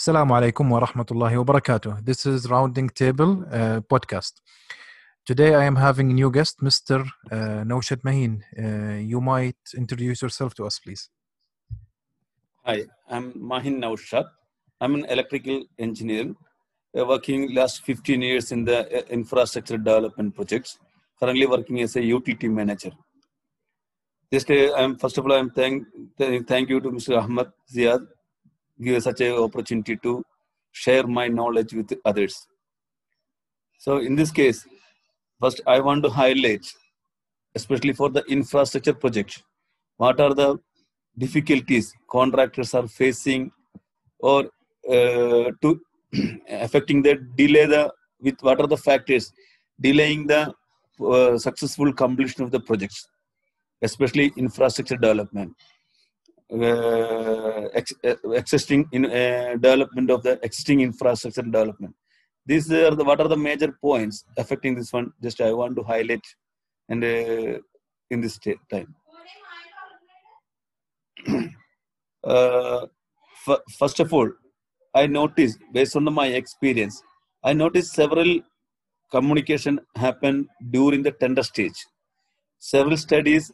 Assalamu alaikum wa rahmatullahi wa barakatuh. This is Rounding Table uh, podcast. Today I am having a new guest, Mr. Uh, Naushad Mahin. Uh, you might introduce yourself to us, please. Hi, I'm Mahin Naushad. I'm an electrical engineer uh, working last 15 years in the uh, infrastructure development projects. Currently working as a UTT manager. Just I'm first of all I'm thank thank you to Mr. Ahmad Ziad give such an opportunity to share my knowledge with others. So in this case, first I want to highlight, especially for the infrastructure project, what are the difficulties contractors are facing or uh, to affecting the delay the with what are the factors delaying the uh, successful completion of the projects especially infrastructure development ex- uh, existing in uh, development of the existing infrastructure development. These are the what are the major points affecting this one? Just i want to highlight and uh, in this time. Uh, first of all i noticed based on my experience i noticed several communication happen during the tender stage. Several studies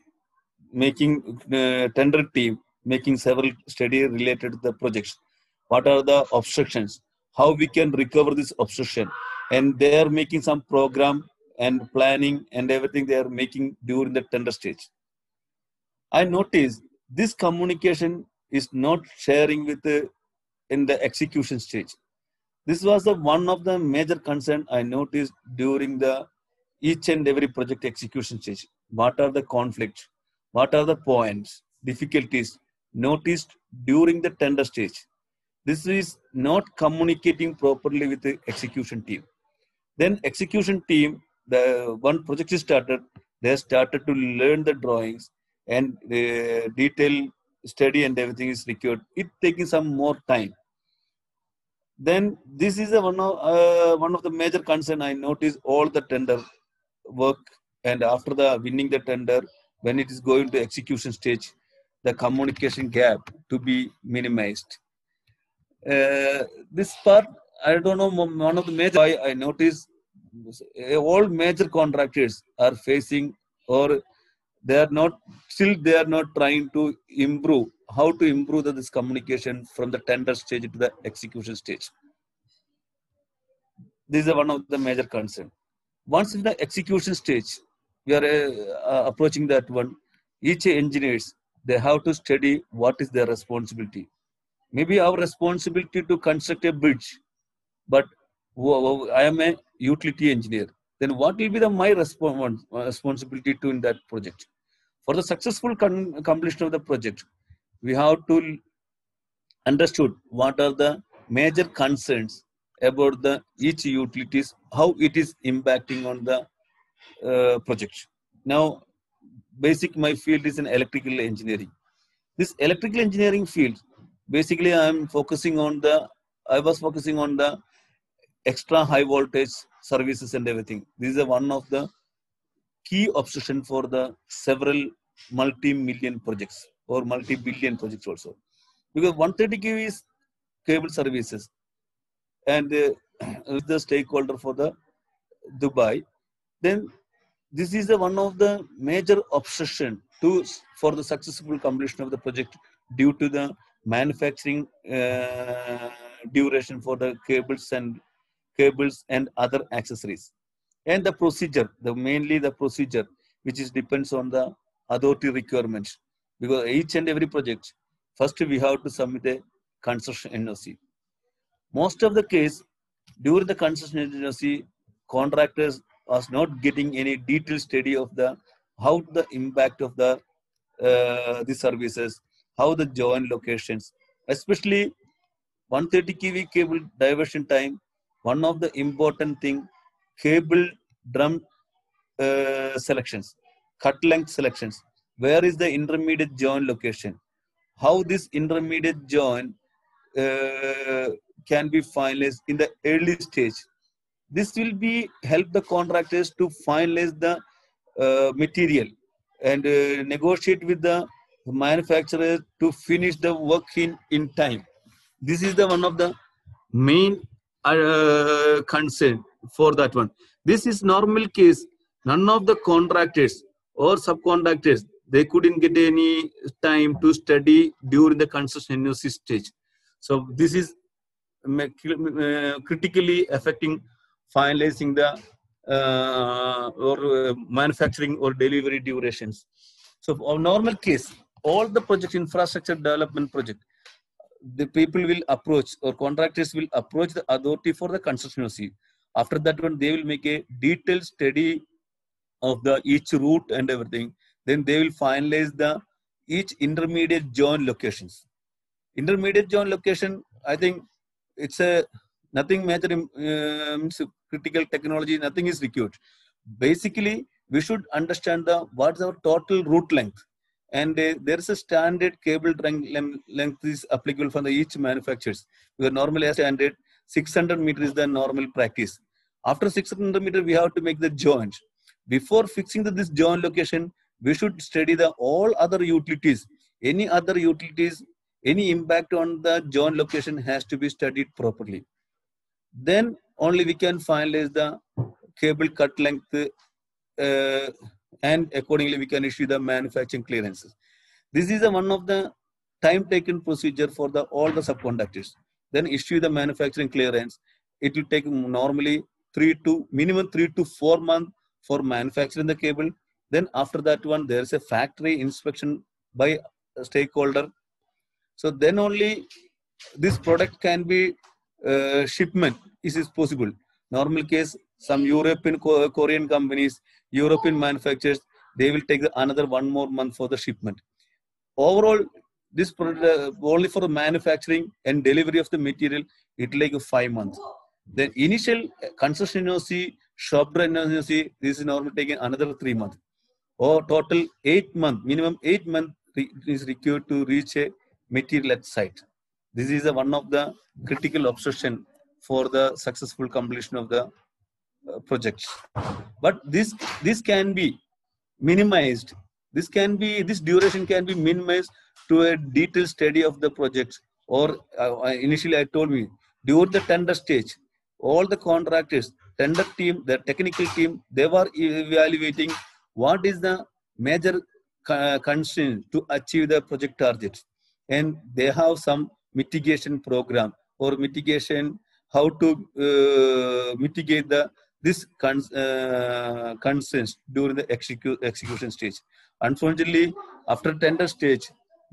making uh, tender team making several studies related to the projects. What are the obstructions? How we can recover this obstruction? And they are making some program and planning and everything they are making during the tender stage. I noticed this communication is not sharing with the in the execution stage. This was the one of the major concern i noticed during the each and every project execution stage. What are the conflicts? What are the points difficulties noticed during the tender stage. This is not communicating properly with the execution team. Then execution team the one project is started they started to learn the drawings and the detail study and everything is required. It taking some more time. Then this is a one of uh, one of the major concern i notice all the tender work and after the winning the tender when it is going to execution stage the communication gap to be minimized. Uh, this part i don't know one of the major i, I notice all major contractors are facing or they are not still they are not trying to improve how to improve the, this communication from the tender stage to the execution stage. This is one of the major concern. Once in the execution stage we are uh, approaching that one each engineers they have to study what is their responsibility. Maybe our responsibility to construct a bridge but i am a utility engineer. Then what will be the my respons- responsibility to in that project? For the successful completion of the project we have to understood what are the major concerns about the each utilities how it is impacting on the uh, project. Now basic my field is in electrical engineering. This electrical engineering field basically i am focusing on the i was focusing on the extra high voltage services and everything. This is one of the key obsession for the several multi-million projects or multi-billion projects also. Because 130 kV is cable services and uh, the stakeholder for the dubai then this is the one of the major obsession to for the successful completion of the project due to the manufacturing uh, duration for the cables and cables and other accessories. And the procedure the mainly the procedure which is depends on the authority requirements. Because each and every project first we have to submit a construction noc most of the case during the construction noc contractors was not getting any detailed study of the how the impact of the uh, the services how the joint locations especially 130 kV cable diversion time one of the important thing cable drum uh, selections cut length selections. Where is the intermediate joint location? How this intermediate joint uh, can be finalized in the early stage this will be help the contractors to finalize the uh, material and uh, negotiate with the manufacturer to finish the work in in time this is the one of the main uh, concern for that one. This is normal case. None of the contractors or subcontractors they couldn't get any time to study during the construction stage. So this is uh, critically affecting finalizing the uh, or uh, manufacturing or delivery durations. So, a normal case, all the project infrastructure development project, the people will approach or contractors will approach the authority for the construction NOC. After that one, they will make a detailed study of the each route and everything. Then they will finalize the each intermediate joint locations. Intermediate joint location, I think it's a nothing major um, critical technology, nothing is required. Basically, we should understand the what's our total route length. And uh, there is a standard cable length, is applicable for the each manufacturers. We are normally standard 600 meter is the normal practice. After 600 meter, we have to make the joint. Before fixing the, this joint location, we should study the all other utilities. Any other utilities, any impact on the joint location has to be studied properly. Then only we can finalize the cable cut length uh, and accordingly we can issue the manufacturing clearances. This is a, one of the time taken procedure for the all the subconductors. Then issue the manufacturing clearance. It will take normally three to minimum three to four months for manufacturing the cable. Then after that one, there is a factory inspection by stakeholder. So then only this product can be uh, shipment is, is possible. Normal case, some European Korean companies, European manufacturers, they will take another one more month for the shipment. Overall, this product uh, only for the manufacturing and delivery of the material, it will take five months. Then initial construction NOC, shop drawing NOC, this is normally taking another three months. Or total eight month, minimum eight month is required to reach a material at site. This is a, one of the critical obsession for the successful completion of the uh, project. But this this can be minimized. This can be this duration can be minimized to a detailed study of the project. Or uh, initially I told me during the tender stage, all the contractors, tender team, the technical team, they were evaluating what is the major uh, constraint to achieve the project targets, and they have some mitigation program or mitigation how to uh, mitigate the this cons, uh, concerns during the execute, execution stage. Unfortunately, after tender stage,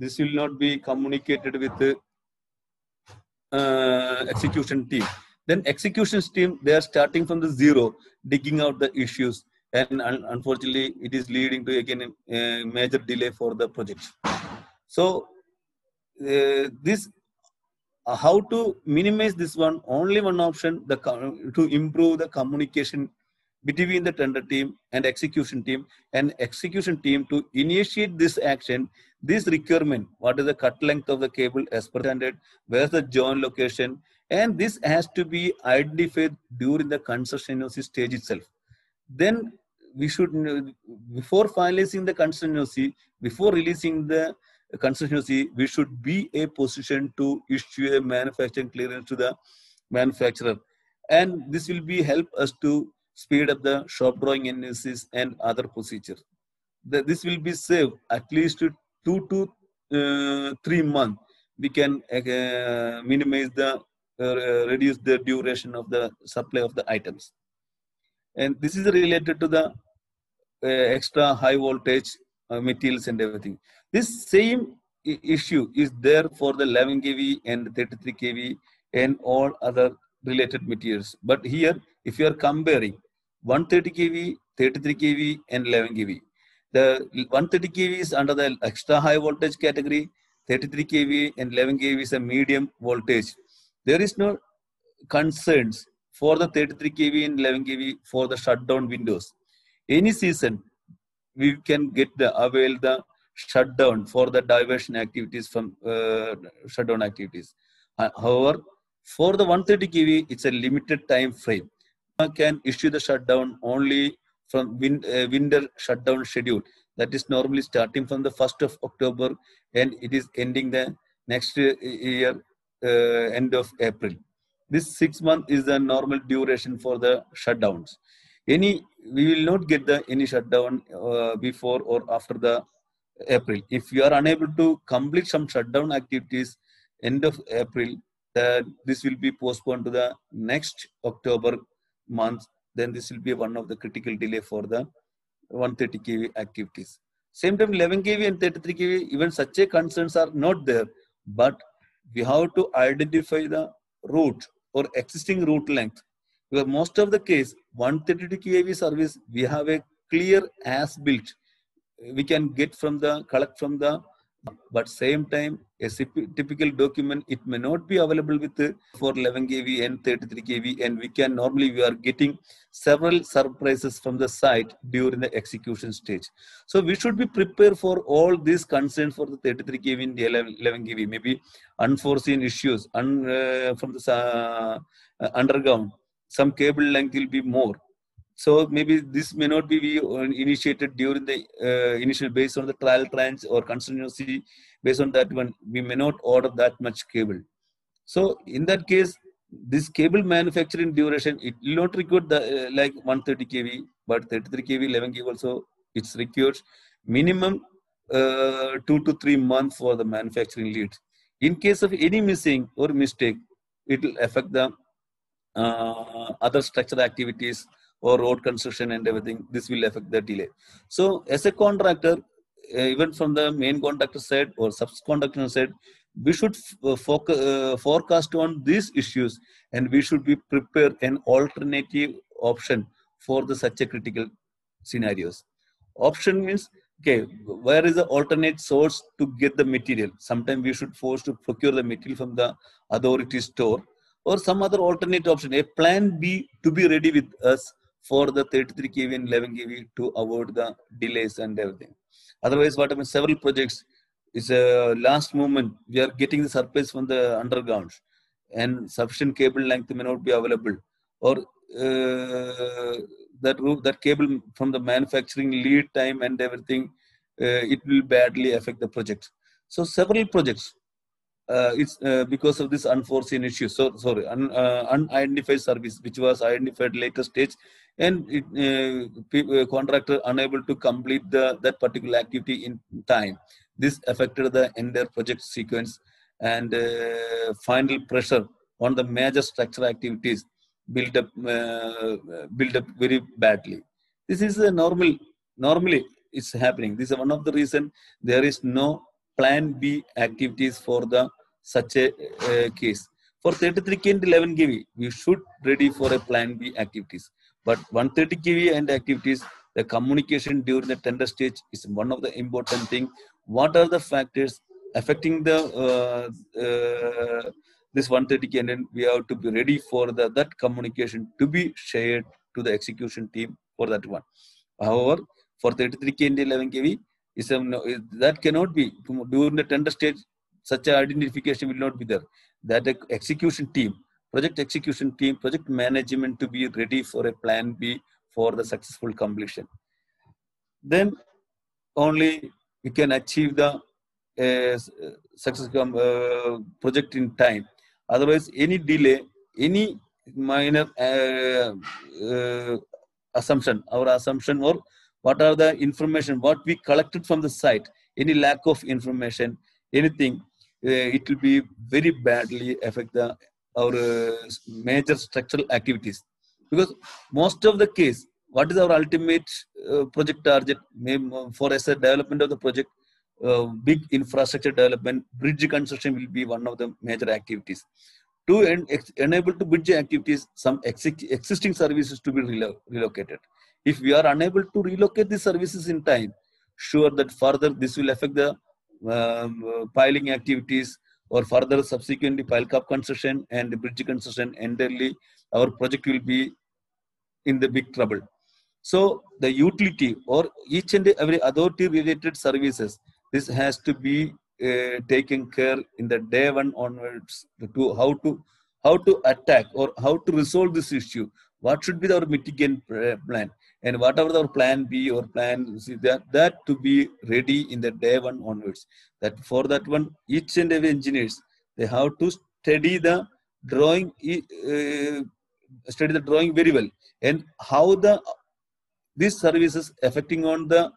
this will not be communicated with the uh, execution team. Then execution team, they are starting from the zero, digging out the issues. And un unfortunately, it is leading to again a major delay for the project. So uh, this uh, how to minimize this one? Only one option the to improve the communication between the tender team and execution team. And execution team to initiate this action this requirement what is the cut length of the cable as per standard where's the joint location and this has to be identified during the construction stage itself. Then we should before finalizing the construction before releasing the constituency, we should be a position to issue a manufacturing clearance to the manufacturer. And this will be help us to speed up the shop drawing analysis and other procedures. The, this will be saved at least two to uh, three months. We can uh, minimize the uh, reduce the duration of the supply of the items. And this is related to the uh, extra high voltage uh, materials and everything. This same issue is there for the 11 kV and 33 kV and all other related materials. But here, if you are comparing 130 kV, 33 kV, and 11 kV, the 130 kV is under the extra high voltage category, 33 kV and 11 kV is a medium voltage. There is no concerns for the 33 kV and 11 kV for the shutdown windows. Any season, we can get the avail the shutdown for the diversion activities from uh, shutdown activities. Uh, however, for the 130 kV, it's a limited time frame. Can issue the shutdown only from win, uh, winter shutdown schedule. That is normally starting from the 1st of October and it is ending the next year, uh, end of April. this six month is the normal duration for the shutdowns any we will not get the any shutdown uh, before or after the april if you are unable to complete some shutdown activities end of april this will be postponed to the next october month then this will be one of the critical delay for the 130 kV activities. Same time 11 kV and 33 kV, even such a concerns are not there, but we have to identify the route or existing route length. Because most of the case, 132 kV service, we have a clear as built. We can get from the collect from the but same time a typical document it may not be available with for 11 kV and 33 kV and we can normally we are getting several surprises from the site during the execution stage. So we should be prepared for all these concerns for the 33 kV and the 11, 11 kV maybe unforeseen issues un, uh, from the uh, underground some cable length will be more. So maybe this may not be initiated during the uh, initial based on the trial trenches or continuously based on that one we may not order that much cable. So in that case this cable manufacturing duration it will not require the uh, like 130 kV but 33 kV 11 kV also it's required minimum uh, two to three months for the manufacturing lead. In case of any missing or mistake it will affect the uh, other structural activities or road construction and everything, this will affect the delay. So as a contractor, uh, even from the main contractor side or subcontractor side, we should uh, focus, uh, forecast on these issues and we should be prepared an alternative option for the such a critical scenarios. Option means, okay, where is the alternate source to get the material? Sometimes we should force to procure the material from the authority store or some other alternate option, a plan B to be ready with us for the 33 kV and 11 kV to avoid the delays and everything. Otherwise, what happens? Several projects is a last moment. We are getting the surface from the underground, and sufficient cable length may not be available, or uh, that that cable from the manufacturing lead time and everything, uh, it will badly affect the project. So several projects uh, it's uh, because of this unforeseen issue. So sorry, un, uh, unidentified service, which was identified later stage, and it, uh, uh, contractor unable to complete the that particular activity in time. This affected the entire project sequence and uh, final pressure on the major structural activities build up build up very badly. This is a normal. Normally, it's happening. This is one of the reason there is no plan B activities for the such a uh, case. For 33 kV and 11 kV, we should ready for a plan B activities. But 130 kV and activities, the communication during the tender stage is one of the important thing. What are the factors affecting the uh, uh, this 130 kV and we have to be ready for the, that communication to be shared to the execution team for that one. However, for 33 kV and 11 kV, is a, that cannot be. During the tender stage such identification will not be there. That execution team project execution team project management to be ready for a plan b for the successful completion. Then only we can achieve the uh, success uh, project in time. Otherwise any delay any minor uh, uh assumption our assumption or what are the information? What we collected from the site? Any lack of information anything uh, it will be very badly affect the our uh, major structural activities. Because most of the case what is our ultimate uh, project target? For as a development of the project big infrastructure development bridge construction will be one of the major activities. To en- enable to bridge activities some ex- existing services to be relo- relocated if we are unable to relocate the services in time, sure that further this will affect the um, piling activities or further subsequently pile cap construction and bridge construction entirely our project will be in the big trouble. So the utility or each and every authority related services, this has to be uh, taken care in the day one onwards to how to how to attack or how to resolve this issue. What should be our mitigation plan? And whatever our plan B or plan C, that, that to be ready in the day one onwards. That for that one, each and every engineers, they have to study the drawing uh, study the drawing very well. And how the these services affecting on the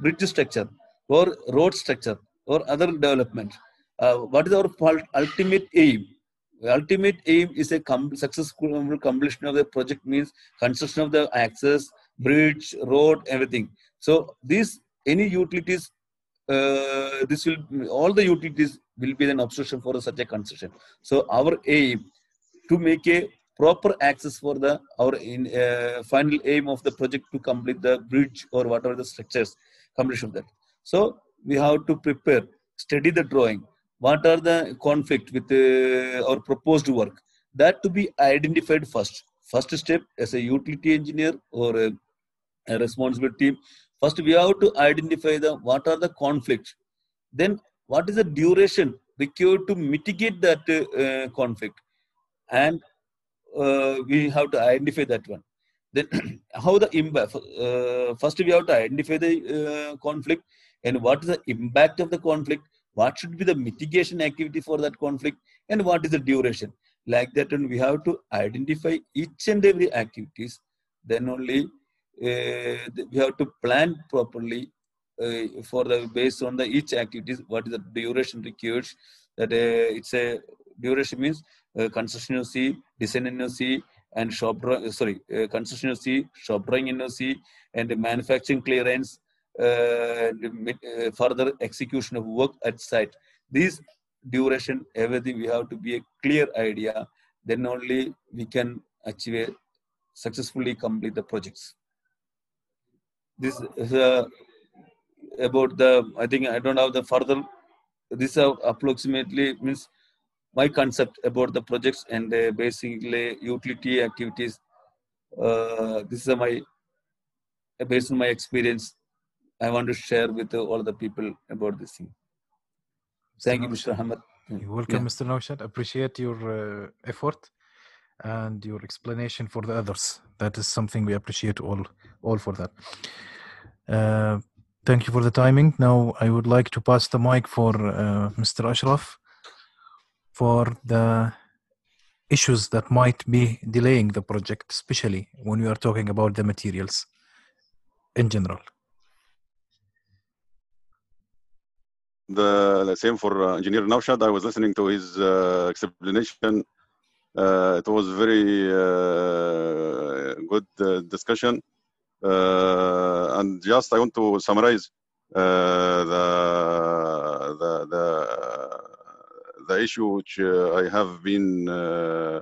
bridge structure or road structure or other development. Uh, what is our ultimate aim? Ultimate aim is a com- successful completion of the project means construction of the access bridge road everything. So these any utilities uh, this will all the utilities will be an obstruction for such a construction. So our aim to make a proper access for the our in, uh, final aim of the project to complete the bridge or whatever the structures completion of that. So we have to prepare study the drawing. What are the conflict with uh, our proposed work? That to be identified first first step as a utility engineer or a, a responsible team first we have to identify the what are the conflicts. Then what is the duration required to mitigate that uh, conflict? And uh, we have to identify that one. Then how the impact uh, first we have to identify the uh, conflict and what is the impact of the conflict what should be the mitigation activity for that conflict and what is the duration like that and we have to identify each and every activities then only uh, we have to plan properly uh, for the based on the each activities what is the duration required that uh, it's a duration means uh, construction design NOC, and shop drawing, sorry, uh, construction NOC, shop drawing NOC, and manufacturing clearance, uh, uh, further execution of work at site. These duration, everything we have to be a clear idea. Then only we can achieve a, successfully complete the projects. This is uh, about the. I think I don't have the further. This uh, approximately means my concept about the projects and uh, basically utility activities. Uh, this is my based on my experience. I want to share with all the people about this thing. Thank you, Mr. Ahmed. You're welcome, yeah. Mr. Naushad. Appreciate your uh, effort and your explanation for the others. That is something we appreciate all, all for that. Uh, thank you for the timing. Now I would like to pass the mic for uh, Mr. Ashraf for the issues that might be delaying the project, especially when we are talking about the materials in general. The, same for uh, Engineer Naushad. I was listening to his uh, explanation. Uh, it was very good discussion. And just I want to summarize the, the, the the issue which uh, I have been uh,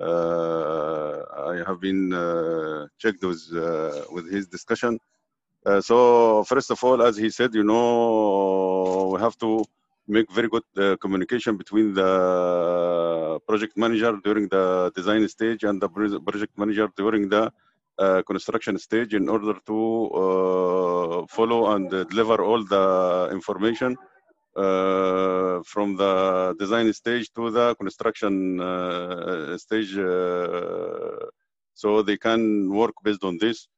uh, I have been checked with with his discussion. so first of all, as he said, you know, have to make very good uh, communication between the project manager during the design stage and the project manager during the uh, construction stage in order to uh, follow and deliver all the information uh, from the design stage to the construction uh, stage uh, so they can work based on this.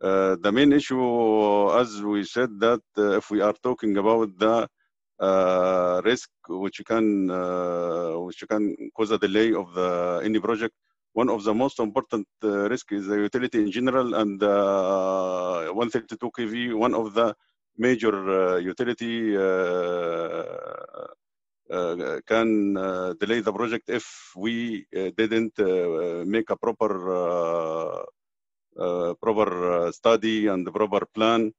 The main issue as we said that if we are talking about the uh, risk which can which can cause a delay of the any project. One of the most important risk is the utility in general and 132 kV one of the major uh, utility uh, uh, can delay the project if we didn't make a proper proper study and the proper plan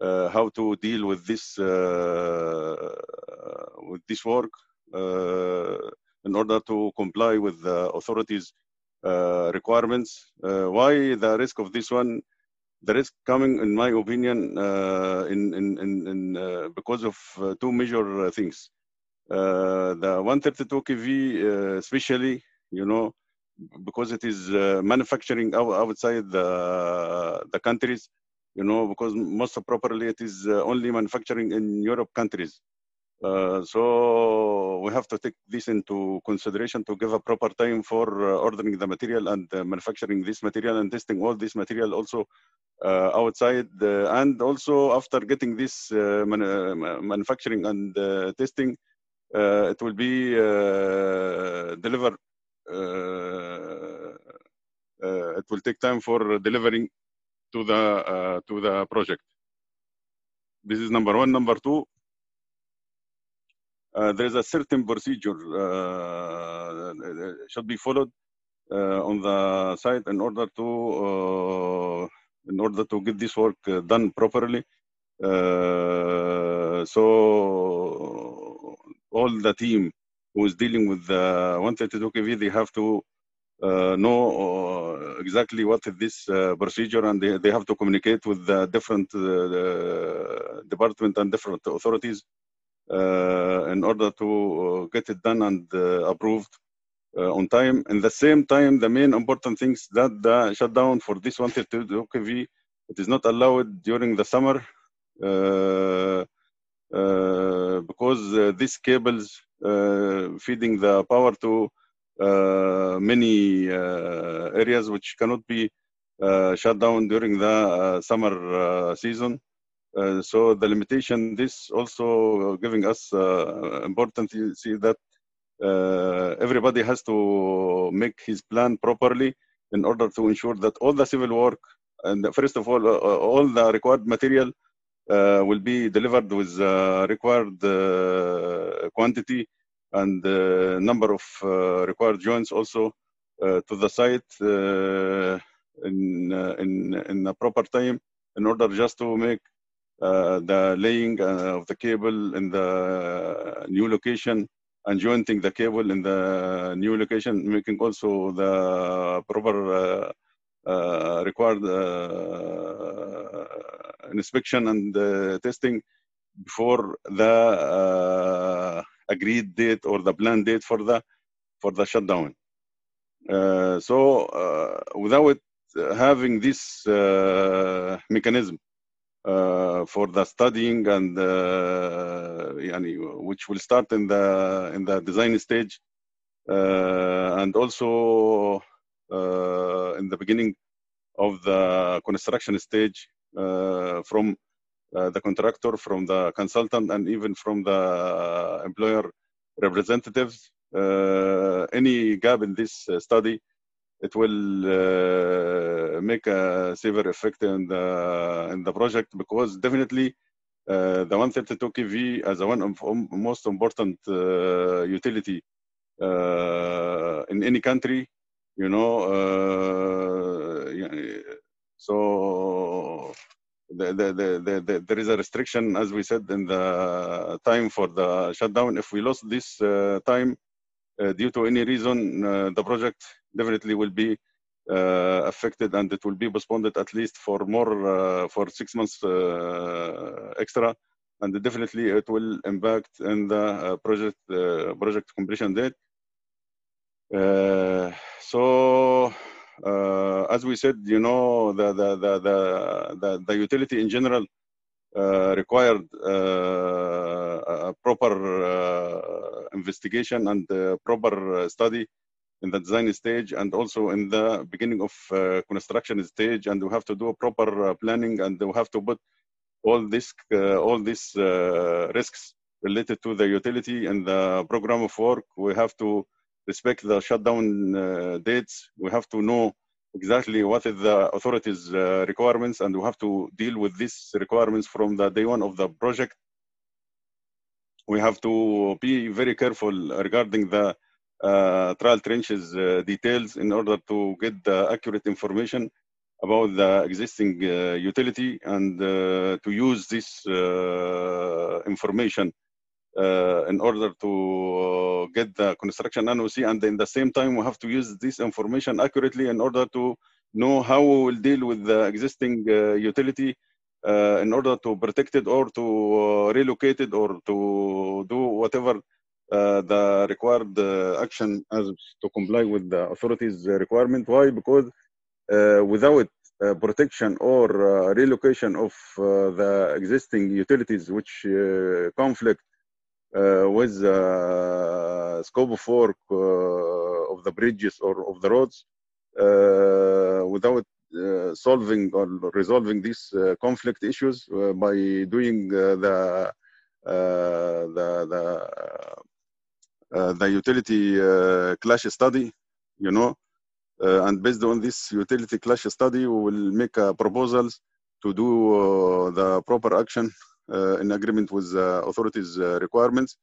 how to deal with this with this work in order to comply with the authorities' uh, requirements. Uh, why the risk of this one? the risk coming, in my opinion, uh, in, in, in, uh, because of uh, two major things. the 132 kV, especially, you know, because it is manufacturing outside the, the countries, you know, because most properly it is only manufacturing in Europe countries. Uh, so we have to take this into consideration to give a proper time for uh, ordering the material and uh, manufacturing this material and testing all this material also uh, outside and also after getting this uh, man manufacturing and testing it will be delivered it will take time for delivering to the to the project. This is number one. Number two, uh, there is a certain procedure uh, should be followed uh, on the site in order to in order to get this work done properly. so all the team who is dealing with the 132 kV, they have to uh, Uh, know uh, exactly what is this uh, procedure and they, they have to communicate with the different uh, department and different authorities uh, in order to get it done and approved on time. In the same time, the main important things that the shutdown for this 132 kV, it is not allowed during the summer because these cables feeding the power to uh, many uh, areas which cannot be uh, shut down during the summer season. so the limitation, this also giving us important see that everybody has to make his plan properly in order to ensure that all the civil work and first of all, all the required material uh, will be delivered with uh, required uh, quantity and uh, number of uh, required joints also uh, to the site in, in, in a proper time in order just to make the laying of the cable in the new location and jointing the cable in the new location, making also the proper uh, required uh, inspection and uh, testing before the agreed date or the planned date for the for the shutdown. so without having this mechanism for the studying and yani, which will start in the in the design stage and also uh, in the beginning of the construction stage uh, from uh, Uh, the contractor, from the consultant, and even from the uh, employer representatives. Uh, any gap in this study, it will make a severe effect in the in the project because definitely uh, the 132 kV as one of um, most important uh, utility uh, in any country you know so the, the, the, the, there is a restriction as we said in the time for the shutdown. If we lost this uh, time uh, due to any reason uh, the project definitely will be affected and it will be postponed at least for more for six months extra. And definitely it will impact in the project project completion date. Uh, so uh, Uh, as we said, you know, the the the the, the, utility in general uh, required uh, a proper uh, investigation and proper study in the design stage and also in the beginning of construction stage, and we have to do a proper planning and we have to put all this all these risks related to the utility and the program of work. We have to respect the shutdown uh, dates. We have to know exactly what is the authorities' uh, requirements, and we have to deal with these requirements from the day one of the project. We have to be very careful regarding the uh, trial trenches uh, details in order to get the accurate information about the existing uh, utility and uh, to use this information in order to uh, get the construction NOC. And in the same time, we have to use this information accurately in order to know how we will deal with the existing uh, utility in order to protect it or to relocate it or to do whatever uh, the required uh, action as to comply with the authorities requirement why because uh, without protection or relocation of the existing utilities which conflict uh, with the scope of work uh, of the bridges or of the roads uh, without solving or resolving these conflict issues by doing the the the uh, the utility uh, clash study you know. Uh, and based on this utility clash study, we will make uh, proposals to do uh, the proper action uh, in agreement with authorities' uh, requirements.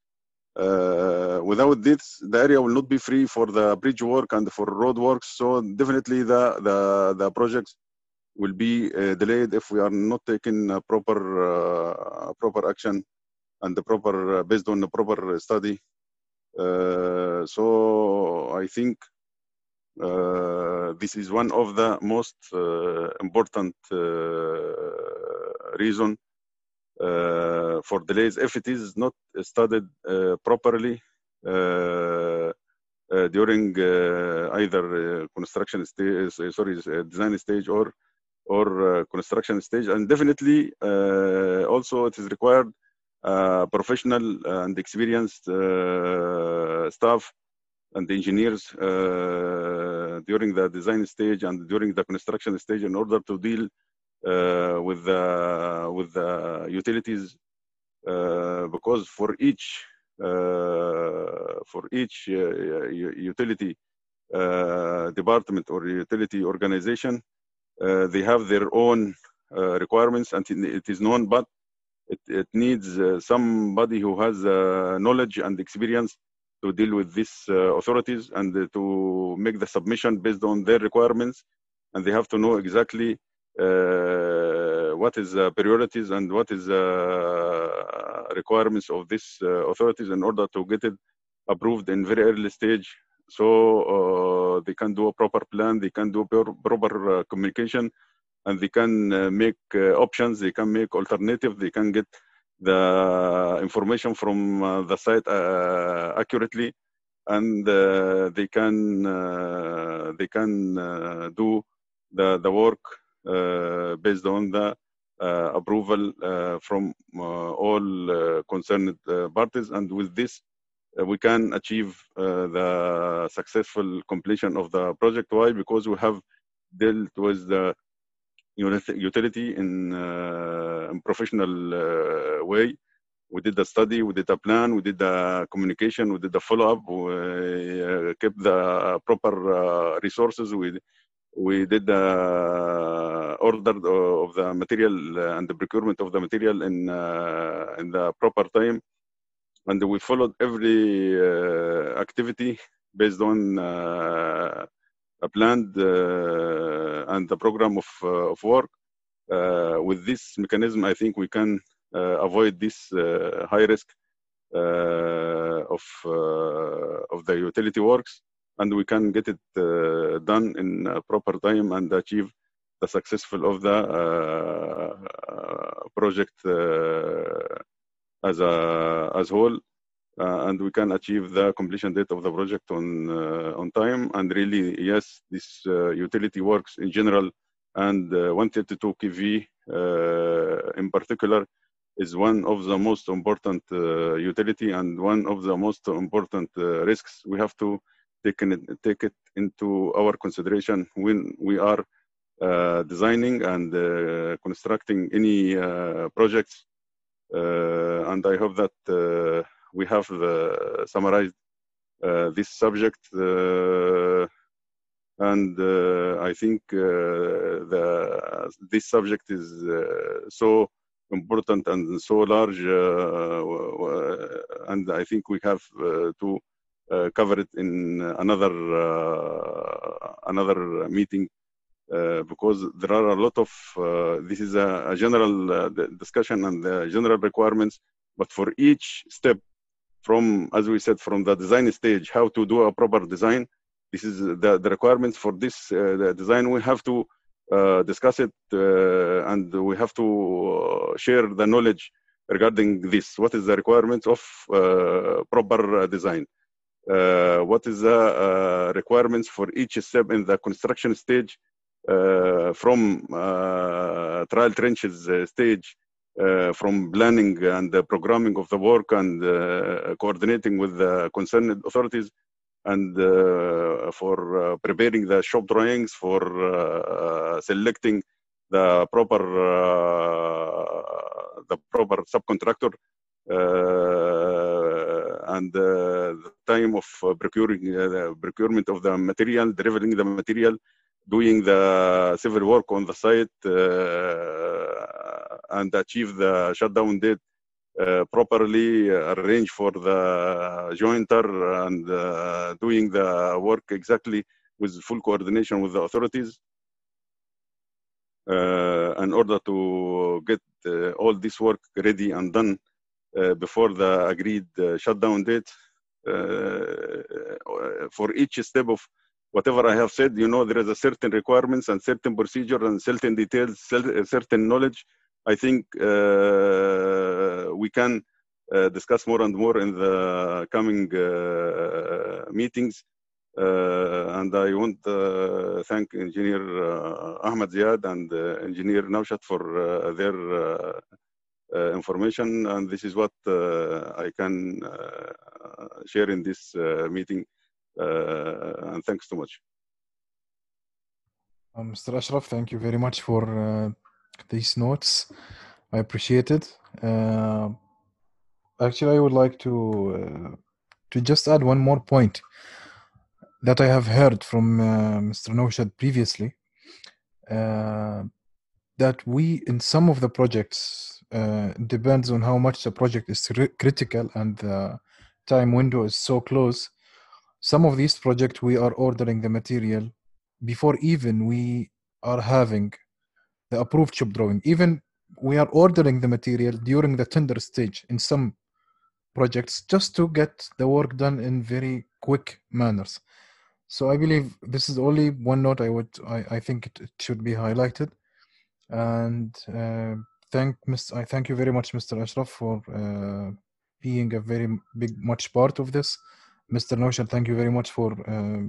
Uh, without this, the area will not be free for the bridge work and for road works. So definitely, the the, the projects will be uh, delayed if we are not taking uh, proper uh, proper action and the proper uh, based on the proper study. Uh, so I think uh, this is one of the most uh, important uh, reason uh, for delays if it is not studied uh, properly uh, uh, during uh, either construction stage, sorry, design stage or or construction stage, and definitely also it is required professional and experienced staff and engineers during the design stage and during the construction stage in order to deal with the with the utilities uh, because for each uh, for each uh, utility uh, department or utility organization uh, they have their own uh, requirements and it is known but it, it needs uh, somebody who has uh, knowledge and experience to deal with these uh, authorities and uh, to make the submission based on their requirements. And they have to know exactly uh, what is uh, priorities and what is uh, requirements of these uh, authorities in order to get it approved in very early stage? So uh, they can do a proper plan they can do proper uh, communication and they can uh, make uh, options they can make alternative they can get the information from the site accurately and they can they can do the the work based on the uh, approval uh, from uh, all uh, concerned uh, parties. And with this uh, we can achieve uh, the successful completion of the project. Why? Because we have dealt with the utility in, uh, professional uh, way. We did the study, we did the plan, we did the communication, we did the follow-up, we uh, kept the proper uh, resources, we we did the order of the material uh, and the procurement of the material in uh, in the proper time, and we followed every uh, activity based on uh, a planned uh, and the program of uh, of work. With this mechanism, I think we can avoid this high risk of of the utility works, and we can get it uh, done in a proper time and achieve the successful of the uh, uh, project uh, as a as whole. Uh, and we can achieve the completion date of the project on uh, on time. And really, yes, this uh, utility works in general, and uh, 132 kV uh, in particular is one of the most important uh, utility and one of the most important uh, risks we have to take it, take it into our consideration when we are uh, designing and uh, constructing any uh, projects. Uh, and I hope that uh, we have uh, summarized this subject. And I think the, this subject is so important and so large, and I think we have to cover it in another uh, another meeting uh, because there are a lot of uh, this is a, a general uh, discussion and the general requirements, but for each step from as we said from the design stage how to do a proper design this is the, the requirements for this uh, design. We have to uh, discuss it uh, and we have to uh, share the knowledge regarding this. What is the requirements of uh, proper uh, design? uh, what is the uh, requirements for each step in the construction stage uh, from uh, trial trenches uh, stage uh, from planning and the programming of the work and uh, coordinating with the concerned authorities and uh, for uh, preparing the shop drawings for uh, selecting the proper uh, the proper subcontractor uh, and the time of procuring the procurement of the material, delivering the material, doing the civil work on the site, and achieve the shutdown date uh, properly arrange for the jointer and uh, doing the work exactly with full coordination with the authorities uh, in order to get all this work ready and done Uh, before the agreed uh, shutdown date. Uh, for each step of whatever I have said, you know, there is a certain requirements and certain procedure and certain details, certain knowledge I think uh, we can uh, discuss more and more in the coming uh, meetings. and I want to thank Engineer Ahmed Ziad and Engineer Naushat for their information. And this is what I can share in this meeting. and thanks so much. Um, Mr. Ashraf, thank you very much for uh, these notes. I appreciate it. Uh, actually, I would like to uh, to just add one more point that I have heard from uh, Mr. Noshad previously. Uh, that we, in some of the projects, uh, depends on how much the project is critical and the time window is so close. Some of these projects we are ordering the material before even we are having the approved shop drawing. Even we are ordering the material during the tender stage in some projects just to get the work done in very quick manners. So I believe this is only one note I would I, I think it, it should be highlighted. And uh, thank Mr. I thank you very much, Mr. Ashraf, for uh, being a very big much part of this. Mr. Noshad, thank you very much for uh,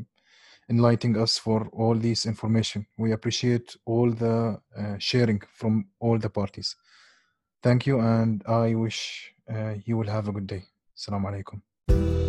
enlightening us for all this information. We appreciate all the uh, sharing from all the parties. Thank you, and I wish uh, you will have a good day. Assalamu alaikum.